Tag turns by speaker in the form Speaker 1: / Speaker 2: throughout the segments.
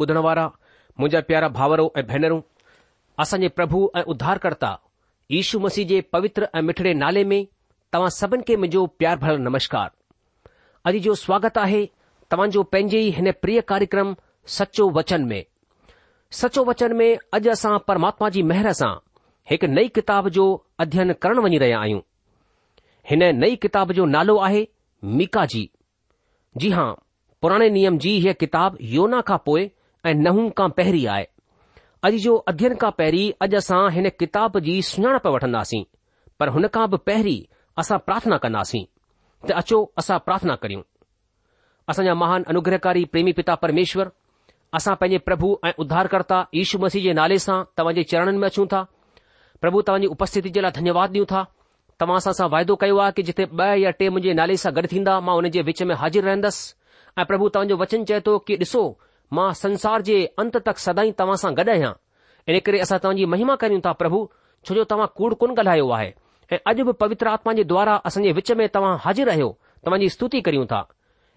Speaker 1: ॿुधण वारा मुंहिंजा प्यारा भावरो ऐं भेनरूं असांजे प्रभु ऐं उद्धारकर्ता यु मसीह जे पवित्र ऐं मिठड़े नाले में तव्हां सभिनी खे मुंहिंजो प्यार भरण नमस्कार अॼु जो स्वागत आहे तव्हांजो पंहिंजे ई हिन प्रिय कार्यक्रम सचो वचन में सचो वचन में अॼु असां परमात्मा जी महर सां हिकु नई किताब जो अध्यन करण वञी रहिया आहियूं हिन नई किताब जो नालो आहे मीका जी जी हां पुराणे नियम जी हीअ किताब योना खां पोइ ऐं नहू खां पहिरीं आहे अॼु जो अध्ययन खां पहिरीं अॼु असां हिन किताब जी सुञाणप वठंदासीं पर हुन खां बि पहिरीं असां प्रार्थना कंदासीं त अचो असां प्रार्थना करियूं असांजा महान अनुग्रहकारी प्रेमी पिता परमेश्वर असां पंहिंजे प्रभु ऐं उद्धारकर्ता यीशु मसीह जे नाले सां तव्हां जे चरणनि में अचूं था प्रभु तव्हांजी उपस्थिति जे लाइ धन्यवाद ॾियूं था तव्हां सां असां वाइदो कयो आहे की जिथे ॿ या टे मुंहिंजे नाले सां गॾु थींदा मां हुन जे विच में हाज़िर रहंदसि ऐं प्रभु तव्हांजो वचन चए थो की ॾिसो मां संसार जे अंत तक सदाई तव्हां सां गॾु आहियां इन करे असां तव्हांजी महिमा करियूं था प्रभु छोजो तव्हां कूड़ कोन ॻाल्हायो आहे ऐं अॼु बि पवित्र आत्मा जे द्वारा असांजे विच में तव्हां हाज़िर रहियो तव्हांजी स्तुति करियूं था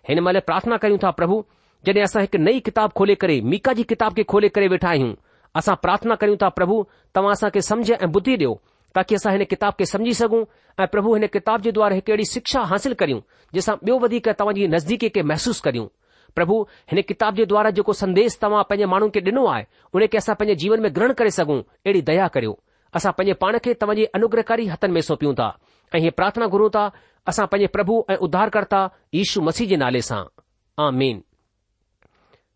Speaker 1: हिन महिल प्रार्थना करियूं था पभु जॾहिं असां हिक नई किताबु खोले करे मीका जी किताब खे खोले करे वेठा आहियूं असां प्रार्थना करियूं था प्रभु तव्हां असां खे ऐं बुद्धी ॾियो ताकी असां हिन किताब खे समुझी सघूं ऐं प्रभु हिन किताब जे द्वारा हिकु अहिड़ी शिक्षा हासिल करियूं जंहिंसां ॿियो वधीक तव्हां नज़दीकी खे करियूं પ્રભુ હેને કિતાબ જે દ્વારા જો સંદેશ તમા પય માણો કે દનો આય ઉને કેસા પય જીવન મે ગ્રહણ કરી સગુ એડી દયા કર્યો આસા પય પાણ કે તમજી અનુગ્રહકારી હતન મે સોપી ઉંતા એય પ્રાર્થના ગુરુ તા આસા પય પ્રભુ ઉદ્ધાર કરતા ઈશુ મસીજે નાલે સા આમીન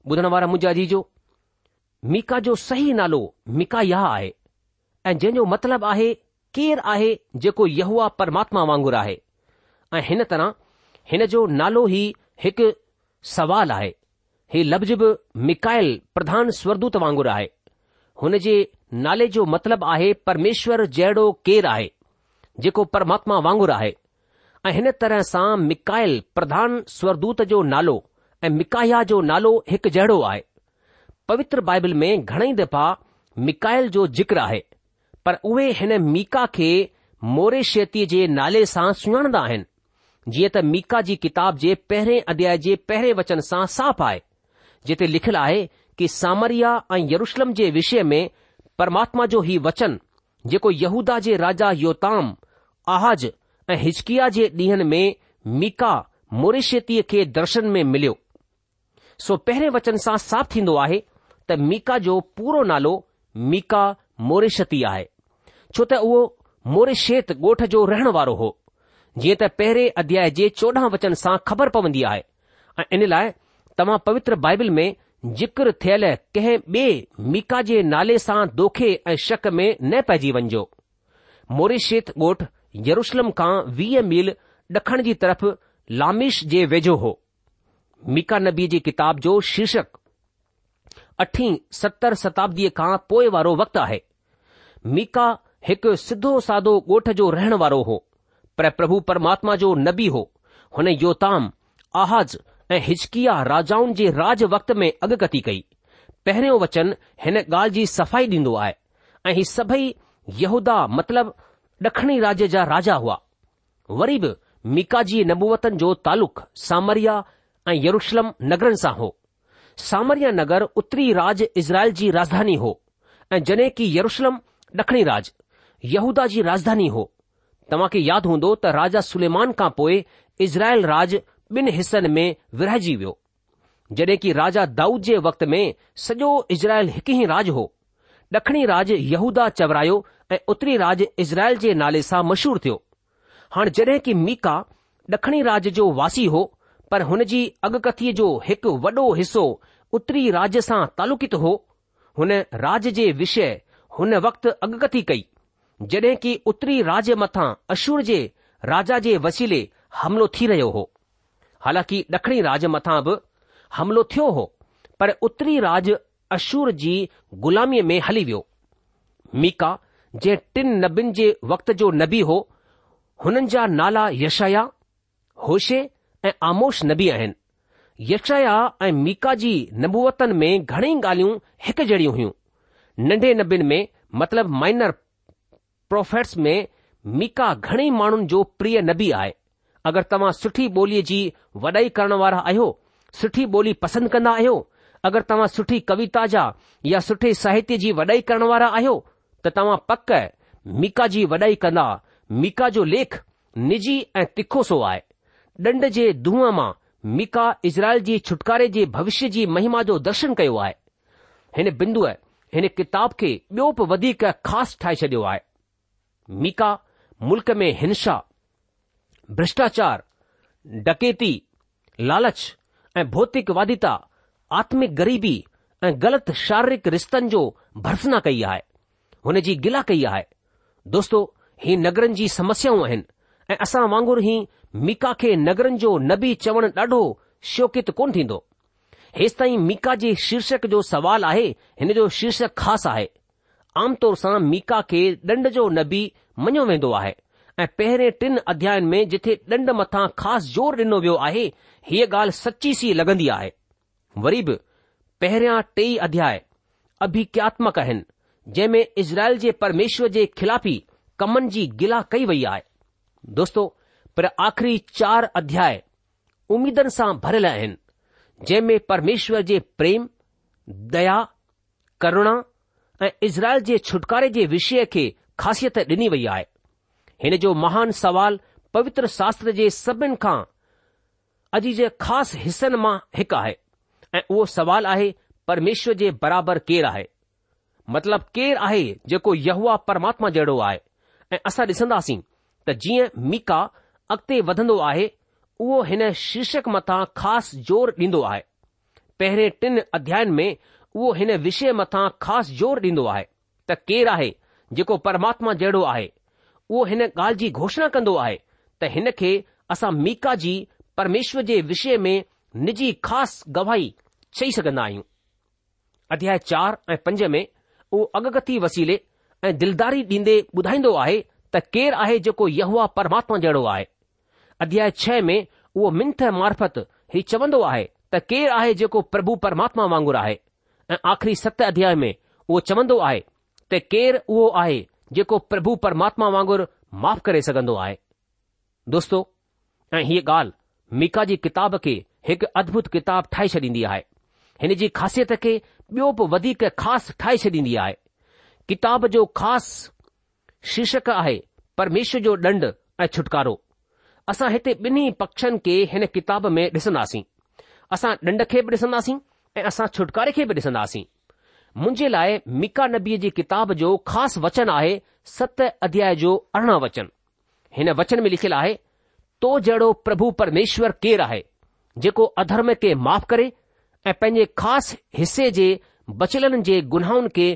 Speaker 1: બુધનવારા મુજાજી જો મિકા જો સહી નાલો મિકાયા આય એ જેનો મતલબ આહે કેર આહે જેકો યહવા પરમાત્મા વાંગુ રાહે એ હેન તરહ હેન જો નાલો હી હક सवाल आहे ही लफ़्ज़ बि मिकायल प्रधान स्वरदूत वांगुरु आहे हुन जे नाले जो मतिलबु आहे परमेश्वर जहिड़ो केरु आहे जेको परमात्मा वांगुरु आहे ऐं हिन तरह सां मिकायल प्रधान स्वरदूत जो नालो ऐं मिकाया जो नालो हिकु जहिड़ो आहे पवित्र बाइबल में घणेई दफ़ा मिकायल जो ज़िक्र आहे पर उहे हिन मीका खे मोरे शैतीअ जे नाले सां सुञाणंदा आहिनि जीअं त मीका जी किताब जे पहिरें अध्याय जे पहिरें वचन सां साफ़ आहे जिते लिखियलु आहे की सामरिया ऐं यरुषलम जे विषय में परमात्मा जो ही वचन जेको यहूदा जे राजा योताम आहाज ऐं हिचकिया जे ॾींहंनि में मीका मोरेष्वेतीअ खे दर्शन में मिलियो सो पहिरें वचन सां साफ़ थीन्दो आहे त मीका जो पूरो नालो मिका मोरेष्ती आहे छो त उहो मोरेश्वेत ॻोठ जो रहण वारो हो जीअं त पहिरें अध्याय जे चोॾहं वचन सां ख़बर पवंदी आहे ऐं इन लाइ तव्हां पवित्र बाइबिल में ज़िक्र थियलु कंहिं बे॒ मीका जे नाले सां दोखे ऐं शक में न पइजी वञिजो मोरिशिथ ॻोठ यरुशलम खां वीह मील डखण जी तरफ़ लामिश जे वेझो हो मीका नबी जी किताब जो शीर्षक अठीं सतरि शताब्दी खां पोइ वारो वक़्तु आहे मीका हिकु सिदो सादो ॻोठ जो रहण वारो हो ప్రప్రభు పరమాత్మా జో نبی హో హనే యోతం ఆహజ్ హైజ్కియా రాజాన్ జీ రాజ్ వక్త్ మే అగగతి కయి पहरे वचन हने गाल जी सफाई దిండో ఆయే అహి సబై యెహూదా matlab ఢఖణి राजे జా రాజా హవా వరీబ్ మికాజీ నబూవతన్ జో తాలక్ సామరియా అ యెరుషలమ్ నగరన్ సా హో సామరియా నగర్ ఉత్తరీ రాజ్ ఇజ్రాయిల్ జీ రాజధాని హో అ జనే కి యెరుషలమ్ ఢఖణి రాజ్ యెహూదా జీ రాజధాని హో तव्हां खे यादि हूंदो त राजा सुलेमान खां पोइ इज़राइल राज ॿिनि हिसनि में विरहजी वियो जॾहिं की राजा दाऊद जे वक़्त में सॼो इज़राइल हिकु ई राज हो ॾखणी राज यहूदा चवरायो ऐं उत्तरी राज इज़राइल जे नाले सां मशहूरु थियो हाणे जॾहिं की मीका ॾखणी राज जो वासी हो पर हुन जी अॻकथी जो हिकु वॾो हिसो उत्तरी राज सां तालुकित हो हुन राज जे विषय हुन वक़्तु अॻकथी कई जॾहिं की उत्तरी राज्य मथां अशूर जे राजा जे वसीले हमिलो थी रहियो हो हालांकि ॾखिणी राज मथां बि हमिलो थियो हो पर उत्तरी राज अशूर जी ग़ुलामीअ में हली वियो मीका जंहिं टिन नबियुनि जे वक़्त जो नबी हो हुननि जा नाला यशया होशे ऐं आमोश नबी आहिनि यशया ऐं मीका जी नबूअतनि में घणेई ॻाल्हियूं हिकु जहिड़ियूं हुयूं नंढे नबीनि में मतिलब माइनर प्रोफेट्स में मिका घणेई माण्हुनि जो प्रिय नबी आहे अगरि तव्हां सुठी ॿोलीअ जी वॾाई करण वारा आहियो सुठी ॿोली पसंदि कंदा आहियो अगरि तव्हां सुठी कविता जा या सुठे साहित्य जी वॾाई करण वारा आहियो त तव्हां पक मिका जी वॾाई कंदा मिका जो लेख निजी ऐं तिखो सो आहे ॾंड जे दूंहं मां मिका इज़राइल जी छुटकारे जे भविष्य जी महिमा जो दर्शन कयो आहे हिन बिंदुअ हिन किताब खे ॿियो बि वधीक ख़ासि ठाहे छडि॒यो आहे मीका मुल्क में हिंसा भ्रष्टाचार डकेती लालच ऐं भौतिकवादिता आत्मिकरीबी ऐं ग़लति शारीरिक रिश्तनि जो भरसना कई आहे हुन जी गिला कई आहे दोस्तो ही नगरनि जी समस्याऊं आहिनि ऐ असां वांगुर ई मिका खे नगरनि जो न चवणु ॾाढो शौकित कोन थींदो हेसि ताईं मीका जी शीर्षक जो सवाल आहे हिन जो शीर्षक ख़ासि आहे आमतौर सां मीका खे ॾंड जो नबी मञियो वेंदो आहे ऐं पहिरें टिन अध्यायुनि में जिथे ॾंड मथां ख़ासि ज़ोर ॾिनो वियो आहे हीअ ॻाल्हि सची सी लॻंदी आहे वरी बि पहिरियां टई अध्याय अभिक्यात्मक आहिनि जंहिं में इज़राइल जे परमेश्वर जे ख़िलाफ़ी कमनि जी गिला कई वई आहे दोस्तो पर आखिरी चार अध्याय उमीदनि सां भरियल आहिनि जंहिं में परमेश्वर जे प्रेम दया करुणा ऐं इज़राइल जे छुटकारे जे विषय खे ख़ासियत डि॒नी वई आहे हिन जो महान सवाल पवित्र शास्त्र जे सभिन खां अॼु जे ख़ासि हिसनि मां हिकु आहे ऐं उहो सवाल आहे परमेश्वर जे बराबरि केरु आहे मतिलब केरु आहे जेको यहवामात्मा जहिड़ो आहे ऐं असां डि॒सन्दासीं त जीअं मीका अॻिते वधंदो आहे उहो हिन शीर्षक मथां ख़ासि ज़ोर ॾींदो आहे पहिरें टिन अध्यन में उहो हिन विषय मथां ख़ासि जोर डि॒न्दो आहे त केरु आहे जेको परमात्मा जहिड़ो आहे उहो हिन ॻाल्हि जी घोषणा कंदो आहे त हिन खे असां मीका जी परमेश्वर जे विषय में निजी ख़ासि गवाही चई सघन्दा आहियूं अध्याय चार ऐं पंज में उहो अगकथी वसीले ऐं दिलदारी ॾींदे ॿुधाईंदो आहे त केरु आहे जेको यहवामात्मा जहिड़ो आहे अध्याय छह में उहो मिंथ मार्फत हीउ चवन्दो आहे त केरु आहे जेको प्रभु परमात्मा वांगुरु आहे અં આખરી સત અધ્યાય મે વો ચમંદો આય તે કેર વો આય જેકો પ્રભુ પરમાત્મા વાંગુર માફ કરે સકંદો આય દોસ્તો આ હી ગાલ મિકાજી કિતાબ કે એક અદ્ભુત કિતાબ ઠાઈ છડીndi આય હનજી ખાસિયત કે બ્યોપ વધી કે ખાસ ઠાઈ છડીndi આય કિતાબ જો ખાસ શીર્ષક આય પરમેશ્વર જો ડંડ એ છટકારો અસા હતે બની પક્ષન કે હન કિતાબ મે દસનાસી અસા ડંડ કે દસનાસી ऐं असां छुटकारे खे बि डि॒सन्दासीं मुंहिंजे लाइ मिका नबीअ जी किताब जो ख़ासि वचन आहे सत अध्याय जो अरड़हं वचन हिन वचन में लिखियलु आहे तो जहिड़ो प्रभु परमेश्वर केरु आहे जेको अधर्म खे माफ़ करे ऐं पंहिंजे ख़ासि हिसे जे बचलन जे गुनाहनि खे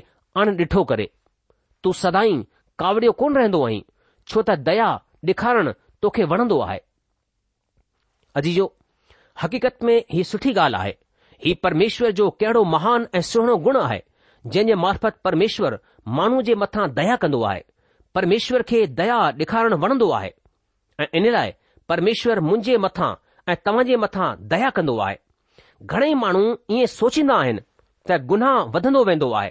Speaker 1: अण करे तूं सदाई कावड़ियो कोन रहंदो आहीं छो त दया डि॒खारणु तोखे वणंदो आहे ही परमेश्वर जो कहिड़ो महान ऐं सुहिणो गुण आहे जंहिं जे मार्फत परमेश्वर माण्हू जे मथां दया कंदो आहे परमेश्वर खे दया ॾेखारणु वणंदो आहे ऐं इन लाइ परमेश्वर मुंहिंजे मथां ऐं तव्हां जे मथां दया कंदो आहे घणेई माण्हू ईअं सोचींदा आहिनि त गुनाह वधंदो वेंदो आहे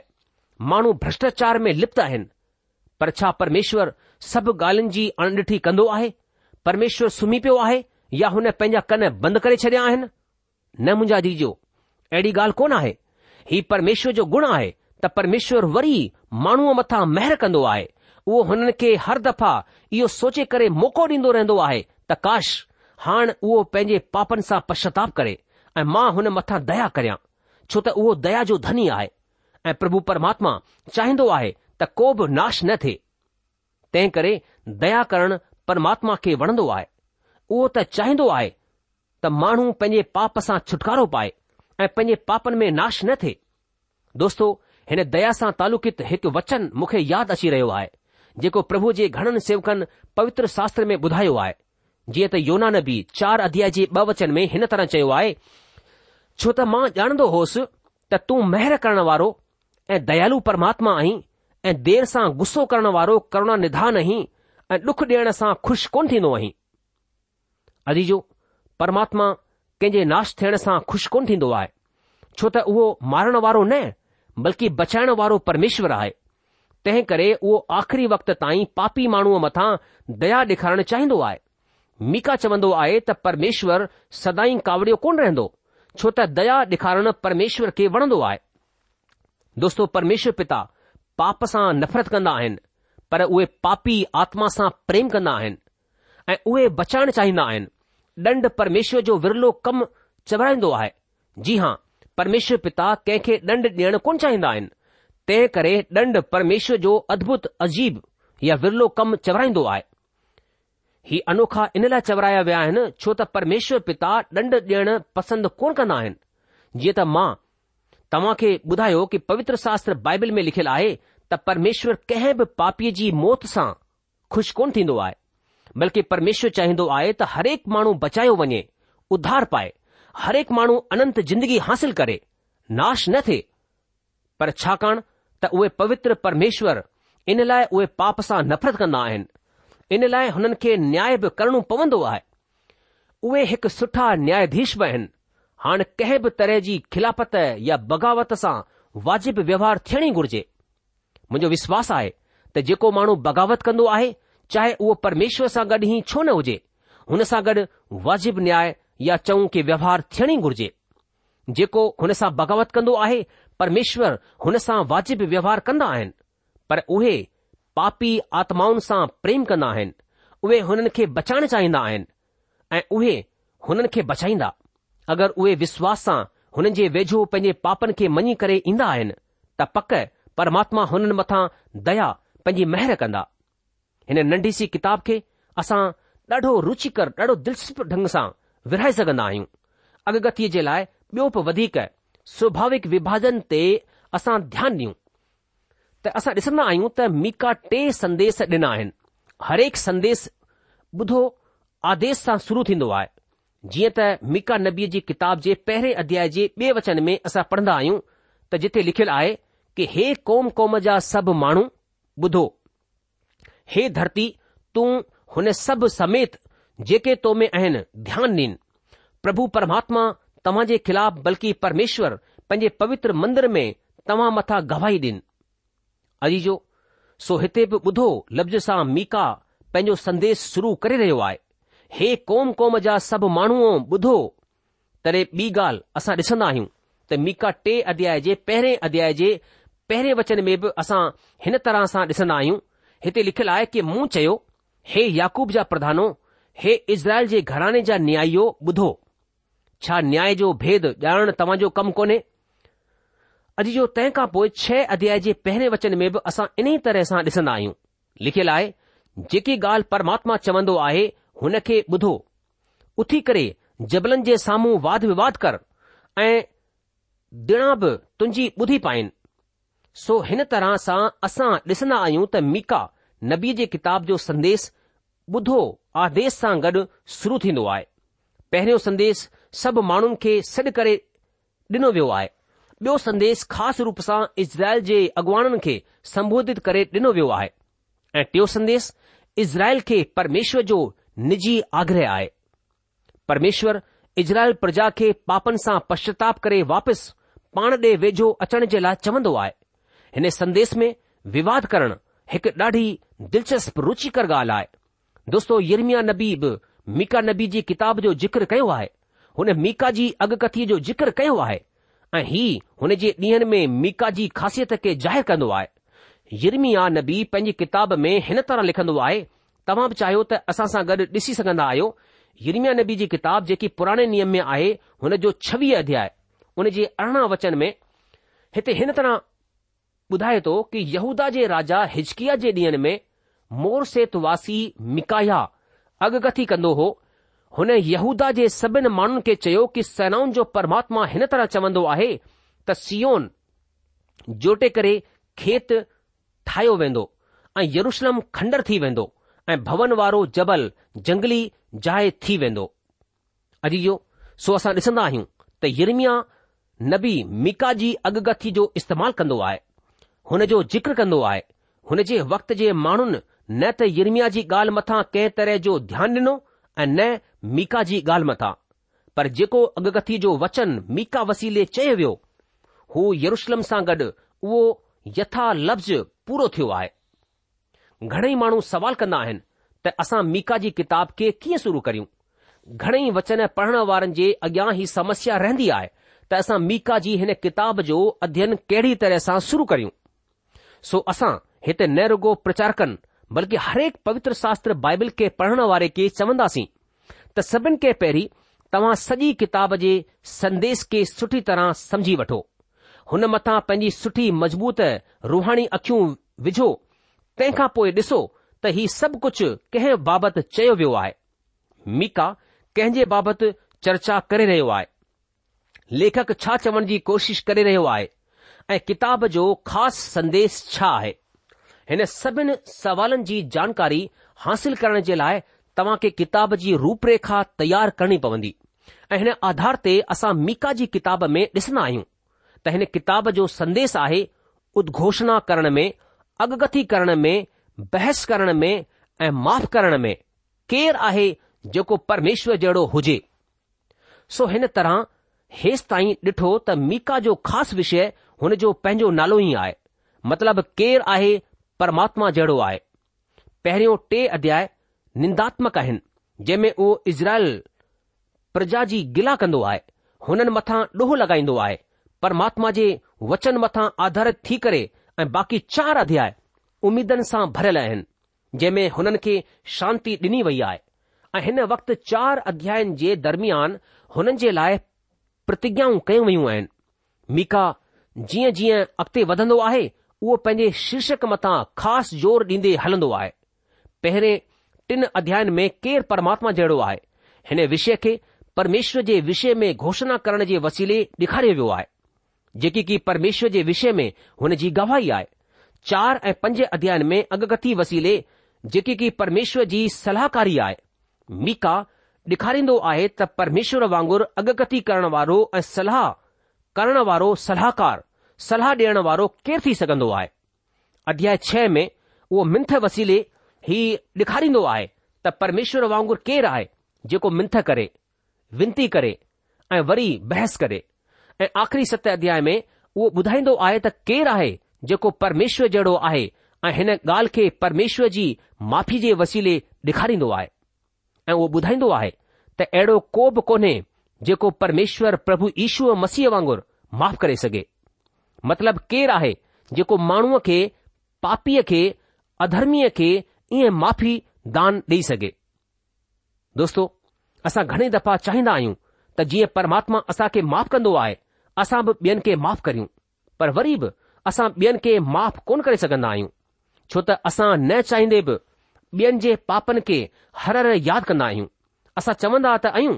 Speaker 1: माण्हू भ्रष्टाचार में लिप्त आहिनि पर छा परमेश्वर सभु ॻाल्हियुनि जी अणॾिठी कंदो आहे परमेश्वर सुम्ही पियो आहे या हुन पंहिंजा कन बंदि करे छॾिया आहिनि न मुंहिंजा जीजो अहिड़ी ॻाल्हि कोन आहे हीउ परमेश्वर जो गुण आहे त परमेश्वर वरी माण्हूअ मथां महिर कंदो आहे उहो हुननि खे हर दफ़ा इहो सोचे करे मौक़ो ॾींदो रहंदो आहे त काश हाणे उहो पंहिंजे पापनि सां पश्चाताप करे ऐं मां हुन मथां दया करियां छो त उहो दया जो धनी आहे ऐं प्रभु परमात्मा चाहींदो आहे त को बि नाश न थिए तंहिं करे दया करणु परमात्मा खे वणंदो आहे उहो त चाहींदो आहे त माण्हू पंहिंजे पाप सां छुटकारो पाए ऐं पंहिंजे पापनि में नाश न थिए दोस्तो हिन दया सां तालुकित हिकु वचन मूंखे यादि अची रहियो आहे जेको प्रभु जे घणनि सेवकनि पवित्र शास्त्र में ॿुधायो आहे जीअं त योना नबी चार अध्याय जे ॿ वचन में हिन तरह चयो आहे छो त मां ॼाणंदो होसि त तूं महिर करण वारो ऐं दयालु परमात्मा आहीं ऐं देर सां गुसो करण वारो करुणा निधान आहीं ऐं डुख ॾियण सां खु़शि कोन थींदो आहीं अधीजो परमात्मा कंहिंजे नाश थियण सां खु़शि कोन थींदो आहे छो त उहो मारण वारो न बल्कि बचाइण वारो परमेश्वर आहे तंहिं करे उहो आख़िरी वक़्त ताईं पापी माण्हूअ मथां दया ॾेखारणु चाहींदो आहे मीका चवंदो आहे त परमेश्वर सदाई कावड़ियो कोन रहंदो छो त दया ॾेखारणु परमेश्वर खे वणंदो आहे दोस्तो परमेश्वर पिता पाप सां नफ़रत कंदा आहिनि पर उहे पापी आत्मा सां प्रेम कंदा आहिनि ऐं उहे बचाइण चाहींदा आहिनि ॾंड परमेश्वर जो विरलो कमु चवराईंदो आहे जी हां परमेश्वर पिता कंहिंखे ॾंड ॾियण कोन चाहींदा आहिनि तंहिं करे ॾंड परमेश्वर जो अद्भुत अजीब या विरलो कमु चवराईंदो आहे ही अनोखा इन लाइ चवराया विया आहिनि छो त परमेश्वर पिता ॾंड ॾियणु पसंदि कोन कंदा आहिनि जीअं त मां तव्हां खे ॿुधायो कि पवित्र शास्त्र बाइबिल में लिखियलु आहे त परमेश्वर कंहिं बि पापीअ जी मौत सां खु़शि कोन थींदो आहे बल्कि परमेश्वर चाहिंदो आहे त हरेक माण्हू बचायो वञे उधार पाए हरेक माण्हू अनंत जिंदगी हासिल करे नाश न थे पर छाकाणि त उहे पवित्र परमेश्वर इन लाइ उहे पाप सां नफ़रत कंदा आहिनि इन लाइ हुननि खे न्याय बि करणो पवंदो आहे उहे हिकु सुठा न्यायाधीश बि आहिनि हाणे कंहिं बि तरह जी खिलाफ़त या बग़ावत सां वाजिबु व्यवहार थियणी घुर्जे मुंहिंजो विश्वास आहे त जेको माण्हू बग़ावत कंदो आहे चाहे उहो परमेश्वर सां गॾु ई छो न हुजे हुन सां गॾु वाजिब न्याय या चऊं कि व्यवहार थियण ई घुर्जे जेको हुन सां बगावत कंदो आहे परमेश्वर हुन सां वाजिब व्यवहार कंदा आहिनि पर उहे पापी आत्माउनि सां प्रेम कंदा आहिनि उहे हुननि खे बचाइण चाहींदा आहिनि ऐं उहे हुननि खे बचाईंदा अगरि उहे विश्वास सां हुननि जे वेझो पंहिंजे पापनि खे मञी करे ईंदा आहिनि त पक परमात्मा हुननि मथां दया पंहिंजी महिर कंदा हिन नंढी सी किताब खे असां ॾाढो रुचिकर ॾाढो दिलचस्प ढंग सां विराए सघंदा आहियूं अगगतीअ जे लाइ ॿियो बि वधीक स्वभाविक विभाजन ते असां ध्यानु ॾियूं त असां ॾिसंदा आहियूं त मीका टे संदेश ॾिना आहिनि हरेक संदेश ॿुधो आदेश सां शुरू थींदो आहे जीअं त मीका नबीअ जी किताब जे पहिरें अध्याय जे ॿिए वचन में असां पढ़ंदा आहियूं त जिथे लिखियलु आहे कि हे क़ौम क़ौम जा सभु माण्हू ॿुधो हे धरती तू हुन सभु समेत जेके तो में आहिनि ध्यानु ॾीन प्रभु परमात्मा जे खिलाफ़ बल्कि परमेश्वर पंहिंजे पवित्र मंदर में तव्हां मथां गवाही ॾिन अजीजो सो हिते बि ॿुधो लफ़्ज़ सां मीका पंहिंजो संदेश शुरू करे रहियो आहे हे कोम कोम जा सभु माण्हू ॿुधो तॾहिं ॿी ॻाल्हि असां ॾिसंदा आहियूं त मीका टे अध्याय जे पहिरें अध्याय जे पहिरें वचन में बि असां हिन तरह सां ॾिसंदा आहियूं हिते लिखियलु आहे की मूं चयो हे याकूब जा प्रधानो हे इज़राइल जे घराने जा न्यायो ॿुधो छा न्याय जो भेद ॼाणण तव्हांजो कमु कोन्हे अॼु जो तंहिं खां पोइ छह अध्याय जे पहिरें वचन में बि असां इन ई तरह सां ॾिसंदा आहियूं लिखियलु आहे जेकी ॻाल्हि परमात्मा चवंदो आहे हुन खे ॿुधो उथी करे जबलनि जे साम्हूं वाद विवाद कर ऐं ॾिणा बि तुंहिंजी ॿुधी पाइनि सो हिन तरह सां असां ॾिसंदा आहियूं त मीका नबी जे किताब जो संदेस ॿुधो आदेश सां गॾु शुरू थींदो आहे पहिरियों संदेस सभु माण्हुनि खे सॾु करे ॾिनो वियो आहे ॿियो संदेस ख़ासि रूप सां इज़राइल जे अगुवाणनि खे संबोधित करे ॾिनो वियो आहे ऐं टियों संदेस इज़राइल खे परमेश्वर जो निजी आग्रह आहे परमेश्वर इज़राइल प्रजा खे पापनि सां पश्चाताप करे वापसि पाण ॾे वेझो अचण जे लाइ चवंदो आहे हिन संदेश में विवाद करण हिकु ॾाढी दिलचस्प रुचिकर ॻाल्हि आहे दोस्तो यरमिया नबी बि मीका नबी जी किताब जो जिक्र कयो आहे हुन मीका जी अगकथीअ जो ज़िक्र कयो आहे ऐं ही हुन जे ॾींहनि में मीका जी ख़ासियत खे ज़ाहिरु कंदो आहे यरमिया नबी पंहिंजी किताब में हिन तरह लिखंदो आहे तव्हां बि चाहियो त असां सां गॾु ॾिसी सघंदा आहियो यरमिया नबी जी किताब जेकी पुराणे नियम में आहे हुन जो छवीह अध्याय हुन जे अरिड़हं वचन में हिते हिन तरह ॿुधाए थो कि यहूदा जे राजा हिचकिया जे ॾींहनि में मोर वासी मिकाया अगकथी कंदो हो हुन यहूदा जे सभिनि माण्हुनि खे चयो कि सेनाउनि जो परमात्मा हिन तरह चवंदो आहे त सीओन जोटे करे खेत ठाहियो वेंदो ऐं यरुशलम खंडर थी वेंदो ऐं भवन वारो जबल जंगली जाइ थी वेंदो अॼु इहो सो असां ॾिसंदा आहियूं त यरमिया नबी मिका जी अगगथी जो इस्तेमालु कंदो आहे हुन जो जिक्र कंदो आहे हुन जे वक़्त जे माण्हुनि न त यरमिया जी ॻाल्हि मथां कंहिं तरह जो ध्यानु ॾिनो ऐं न मीका जी ॻाल्हि मथां पर जेको अगकथी जो वचन मीका वसीले चयो वियो हू यरुशलम सां गॾु उहो यथा लफ़्ज़ पूरो थियो आहे घणेई माण्हू सवाल कंदा आहिनि त असां मीका जी किताब खे कीअं शुरू करियूं घणेई वचन पढ़ण वारनि जे अॻियां ही समस्या रहंदी आहे त असां मीका जी हिन किताब जो अध्ययन कहिड़ी तरह सां शुरू करियूं सो असां हिते न रुगो प्रचार कनि बल्कि हरेक पवित्र शास्त्र बाइबल खे पढ़ण वारे खे चवंदासीं त सभिनि खे पहिरीं तव्हां सॼी किताब जे संदेश खे सुठी तरह समझी वठो हुन मथां पंहिंजी सुठी मज़बूत रुहाणी अखियूं विझो तंहिंखां पोइ ॾिसो त ही सभु कुझु कंहिं बाबति चयो वियो आहे मीका कंहिंजे बाबति चर्चा करे रहियो आहे लेखक छा चवण जी कोशिश करे रहियो आहे ऐं किताब जो ख़ासि संदेश छा आहे हिन सभिनी सवालनि जी जानकारी हासिल करण जे लाइ तव्हां खे किताब जी रूपरेखा रेखा तयार करणी पवंदी ऐं हिन आधार ते असां मीका जी किताब में ॾिसंदा आहियूं त हिन किताब जो संदेस आहे उद्घोषणा करण में अगगथी करण में बहस करण में ऐं माफ़ करण में केरु आहे जेको परमेश्वर जहिड़ो हुजे सो हिन तरह हेसि ताईं ॾिठो त मीका जो ख़ासि विषय हुन जो पंहिंजो नालो ई आहे मतिलब केरु आहे परमात्मा जहिड़ो आहे पहिरियों टे अध्याय निंदात्मक आहिनि जंहिं में उहो इज़राइल प्रजा जी गिला कंदो आहे हुननि मथां ॾोहो लॻाईंदो आहे परमात्मा जे वचन मथां आधारित थी करे ऐं बाक़ी चार अध्याय उमीदनि सां भरियल आहिनि जंहिं में हुननि खे शांती ॾिनी वई आहे ऐं हिन वक़्तु चार अध्यायनि जे दरमियान हुननि जे लाइ प्रतिज्ञाऊं कयूं वयूं आहिनि मीका जीअं जीअं अॻिते वधंदो आहे उहो पंहिंजे शीर्षक मथां ख़ासि ज़ोर ॾींदे हलंदो आहे पहिरें टिन अध्यायन में केरु परमात्मा जहिड़ो आहे हिन विषय खे परमेश्वर जे विषय में घोषणा करण जे वसीले ॾेखारियो वियो आहे जेकी की परमेश्वर जे विषय में हुन जी गवाही आहे चार ऐं पंज अध्यायन में अगकथी वसीले जेकी की परमेश्वर जी सलाहकारी आहे मीका ॾेखारींदो आहे त परमेश्वर वांगुरु अगतथी करण वारो ऐं सलाह करण वारो सलाहकार सलाह ॾियण वारो केरु थी सघंदो आहे अध्याय छह में उहो मिंथ वसीले ई ॾेखारींदो आहे त परमेश्वर वांगुरु केरु आहे जेको मिंथ करे विनती करे ऐं वरी बहस करे ऐं आख़िरी सत अध्याय में उहो ॿुधाईंदो आहे त केरु आहे जेको परमेश्वर जहिड़ो आहे ऐं हिन ॻाल्हि खे परमेश्वर जी माफ़ी जे वसीले ॾेखारींदो आहे ऐं उहो ॿुधाईंदो आहे त अहिड़ो को बि कोन्हे जेको परमेश्वर प्रभु ईश्वर मसीह वांगुरु माफ़ करे सघे मतिलबु केरु आहे जेको माण्हूअ खे पापीअ खे अधर्मीअ खे ईअं माफ़ी दान ॾेई सघे दोस्तो असां घणे दफ़ा चाहींदा आहियूं त जीअं परमात्मा असां खे माफ़ कंदो आहे असां बि ॿियनि खे माफ़ करियूं पर वरी बि असां ॿियनि खे माफ़ कोन करे सघंदा आहियूं छो त असां न चाहींदे बि ॿियनि जे पापनि खे हर हर यादि कंदा आहियूं असां चवंदा त आहियूं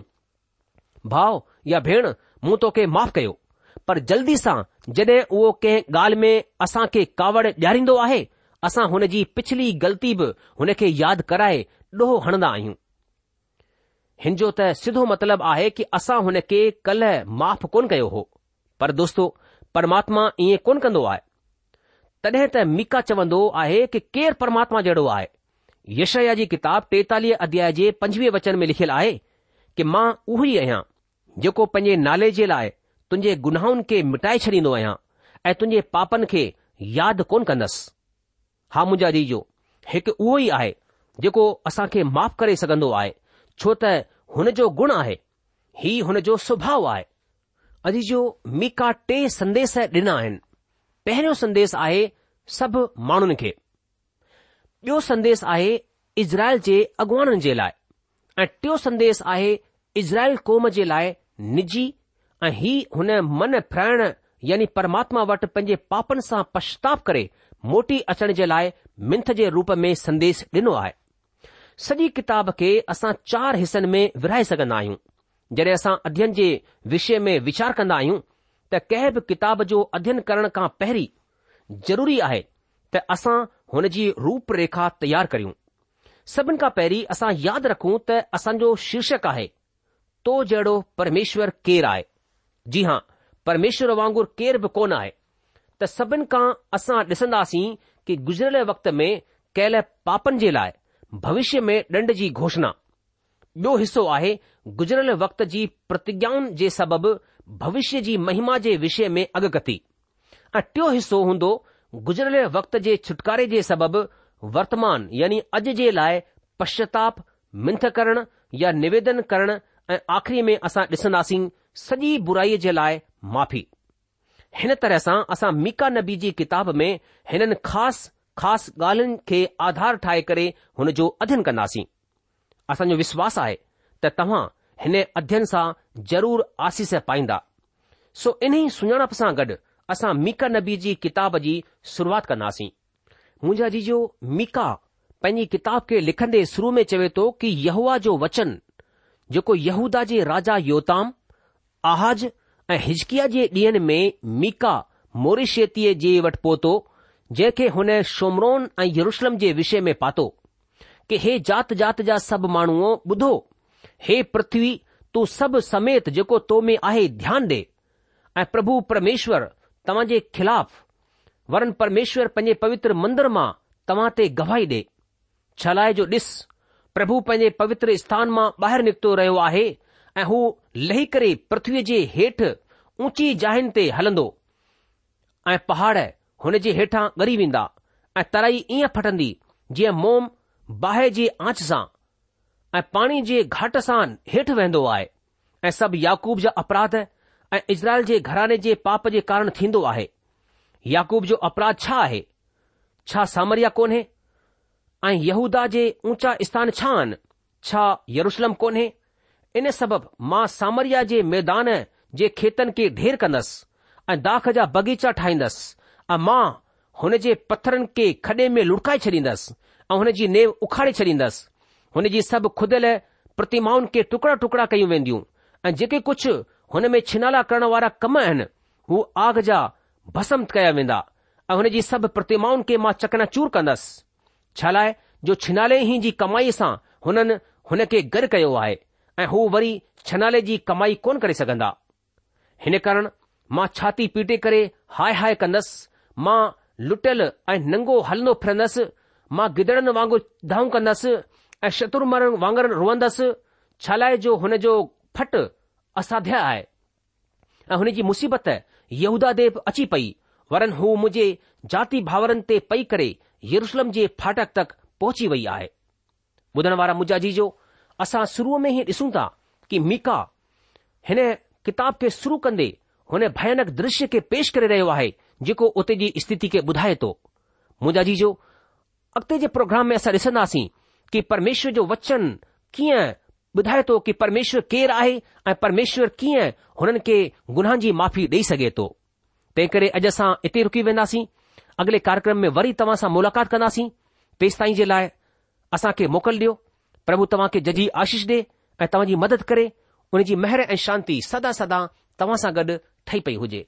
Speaker 1: भ या भेण मूं तोखे माफ कयो पर जल्दी सां जड॒हिं उहो कंहिं ॻाल्हि में असां खे कावड़ ॾियारींदो आहे असां हुन जी पिछली ग़लती बि हुन खे यादि कराए डोहो हणंदा आहियूं हिनजो त सिधो मतिलबु आहे कि असां हुन खे कल्ह माफ़ कोन कयो हो पर दोस्तो परमात्मा ईअं कोन कन्दो आहे तॾहिं त मीका चवंदो आहे कि केरु परमात्मा जहिड़ो आहे यशया जी किताब टेतालीह अध्याय जे पंजवीह वचन में लिखियलु आहे कि मां उहो ई आहियां जेको पंहिंजे नाले जे लाइ तुंहिंजे गुनाहुनि खे मिटाए छॾींदो आहियां ऐं तुंहिंजे पापनि खे यादि कोन कंदसि हा मुंहिंजा जीजो हिकु उहो ई आहे जेको असां खे माफ़ करे सघंदो आहे छो त हुन जो गुण आहे ही हुन जो सुभाउ आहे अजीजो मीका टे संदेश ॾिना आहिनि पहिरियों संदेश आहे सभु माण्हुनि खे ॿियो संदेश आहे इज़राइल जे अॻुआन जे लाइ ऐं टियों संदेश आहे इज़राइल कौम जे लाइ निजी ऐं ही हुन मन फिराइण यानी परमात्मा वटि पंहिंजे पापनि सां पश्ताप करे मोटी अचण जे लाइ मिंथ जे रूप में संदेश ॾिनो आहे सॼी किताब खे असां चार हिसनि में विराए सघंदा आहियूं जॾहिं असां अध्ययन जे विषय में वीचार कंदा आहियूं त कंहिं बि किताब जो अध्ययन करण खां पहिरीं ज़रूरी आहे त असां हुन जी रूप रेखा तयार करियूं सभिनि खां पहिरीं असां यादि रखूं त असांजो शीर्षक आहे तो जहिड़ो परमेश्वर केरु आहे जी हां परमेश्वर वांगुरु केर बि कोन आहे त सभिनि खां असां ॾिसंदासीं कि गुज़िरियल वक्त में कयल पापनि जे लाइ भविष्य में ॾंड जी घोषणा ॿियो हिसो आहे गुज़िरियल वक्त जी प्रतिज्ञाउनि जे सबबि भविष्य जी महिमा जे विषय में अॻकथी ऐं टियों हिसो हूंदो गुज़रियल वक़्त जे छुटकारे जे सबबि वर्तमान यानी अॼु जे लाइ पश्चाताप मिंथ करणु या निवेदन करणु ऐं आख़री में असां ॾिसंदासीं सॼी बुराईअ जे लाइ माफ़ी हिन तरह सां असां मीका नबी जी किताब में हिननि ख़ासि ख़ासि ॻाल्हिन खे आधार ठाहे करे हुन जो अध्यन कन्दासीं असां जो विश्वास आहे त तव्हां हिन अध्यन सां ज़रूर आसीस पाईंदा सो इन्ही सुञाणप सां गॾु असां मीका नबी जी किताब जी शुरूआति कंदासीं मुंहिंजा जीजो मीका पंहिंजी किताब खे लिखंदे शुरू में चवे थो कि यहवा जो वचन जेको यहूदा जे राजा योताम आहाज ऐं हिजकिया जे ॾींहनि में मीका मोरिशेतीअ जे वटि पोतो जंहिंखे हुन शोमरोन ऐं यरुशलम जे विषय में पातो के हे जात जात जा सभु माण्हू ॿुधो हे पृथ्वी तूं सभु समेत जेको तो में आहे ध्यानु ॾे ऐं प्रभु परमेश्वर तव्हां जे ख़िलाफ़ वरन परमेश्वर पंहिंजे पवित्र मंदर मां तव्हां ते गवाही डे छलाए जो ॾिस પ્રભુ પને પવિત્ર સ્થાન માં બહાર નિકતો રહ્યો આહે એ હું લહી કરે પૃથ્વી જે હેઠ ઊંચી જાઈનતે હલંદો એ પહાડ હને જે હેઠા ગરીવિંદા એ તરઈ ઈ ફટંધી જે મોમ બાહેજી આંચ સા એ પાણી જે ઘટસાન હેઠ વેંદો આય એ સબ યાકુબ જો અપરાધ હે એ ઇઝરાયલ જે ઘરને જે પાપ જે કારણ થિંડો આહે યાકુબ જો અપરાછા હે છા સમરિયા કોને ऐं यहूदा जे ऊचा स्थान छा आहिनि छा यरुशलम कोन्हे इन सबबि मां सामरिया जे मैदान जे खेतनि खे ढेर कंदसि ऐं दाख जा बगीचा ठाहींदसि ऐं मां हुन जे पथरनि खे खॾे में लुड़काए छॾींदसि ऐं हुन जी नेव उखाड़े छॾींदसि हुन जी सभु खुदियल प्रतिमाउनि खे टुकड़ा टुकड़ा कयूं वेंदियूं ऐं जेके कुझु हुन में छिनाला करण वारा कम आहिनि हू आग जा भसम कया वेंदा ऐं हुन जी सभु प्रतिमाउनि खे मां चकनाचूर कंदसि छा लाइ जो छिनाले ई जी कमाई सां हुननि हुन खे गॾु कयो आहे ऐं हू वरी छिने जी कमाई कोन करे सघंदा हिन कारण मां छाती पीटे करे हाय हाय कंदसि मां लुटियल ऐं नंगो हलंदो फिरंदसि मां गिदड़नि वांगुरु धाऊं कंदसि ऐं शत्रमर वांगर रोअंदसि लाइ जो हुन जो फट असाध्य आहे ऐं हुन जी मुसीबत यहूदा देव अची पई वरन हू मुंहिंजे जाती भावरनि ते पई करे यरूसलम जे फाटक तक पहुची वई आहे ॿुधण वारा मुंजा जी जो असां शुरूअ में ही ॾिसूं था कि मीका हिन किताब खे शुरू कंदे हुन भयानक दृश्य खे पेष करे रहियो आहे जेको उते जी स्थिति खे ॿुधाए जी जो जे प्रोग्राम में असां कि परमेश्वर जो वचन कीअं ॿुधाए कि परमेश्वर केरु आहे परमेश्वर कीअं हुननि खे जी माफ़ी ॾेई सघे तंहिं करे अॼु असां इते वेंदासीं अगले कार्यक्रम में वरी तव्हां सां मुलाक़ात कंदासीं पेसिताईं जे लाइ असांखे मोकल ॾियो प्रभु तव्हांखे जजी आशीष ॾे ऐं तव्हांजी मदद करे उनजी मेहर ऐं शांती सदा सदा तव्हां सां गॾु ठही पई हुजे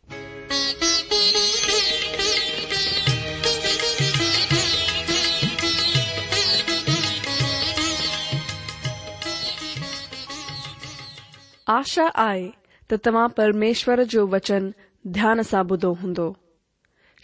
Speaker 2: आशा आहे त तव्हां परमेश्वर जो वचन ध्यान सां ॿुधो हूंदो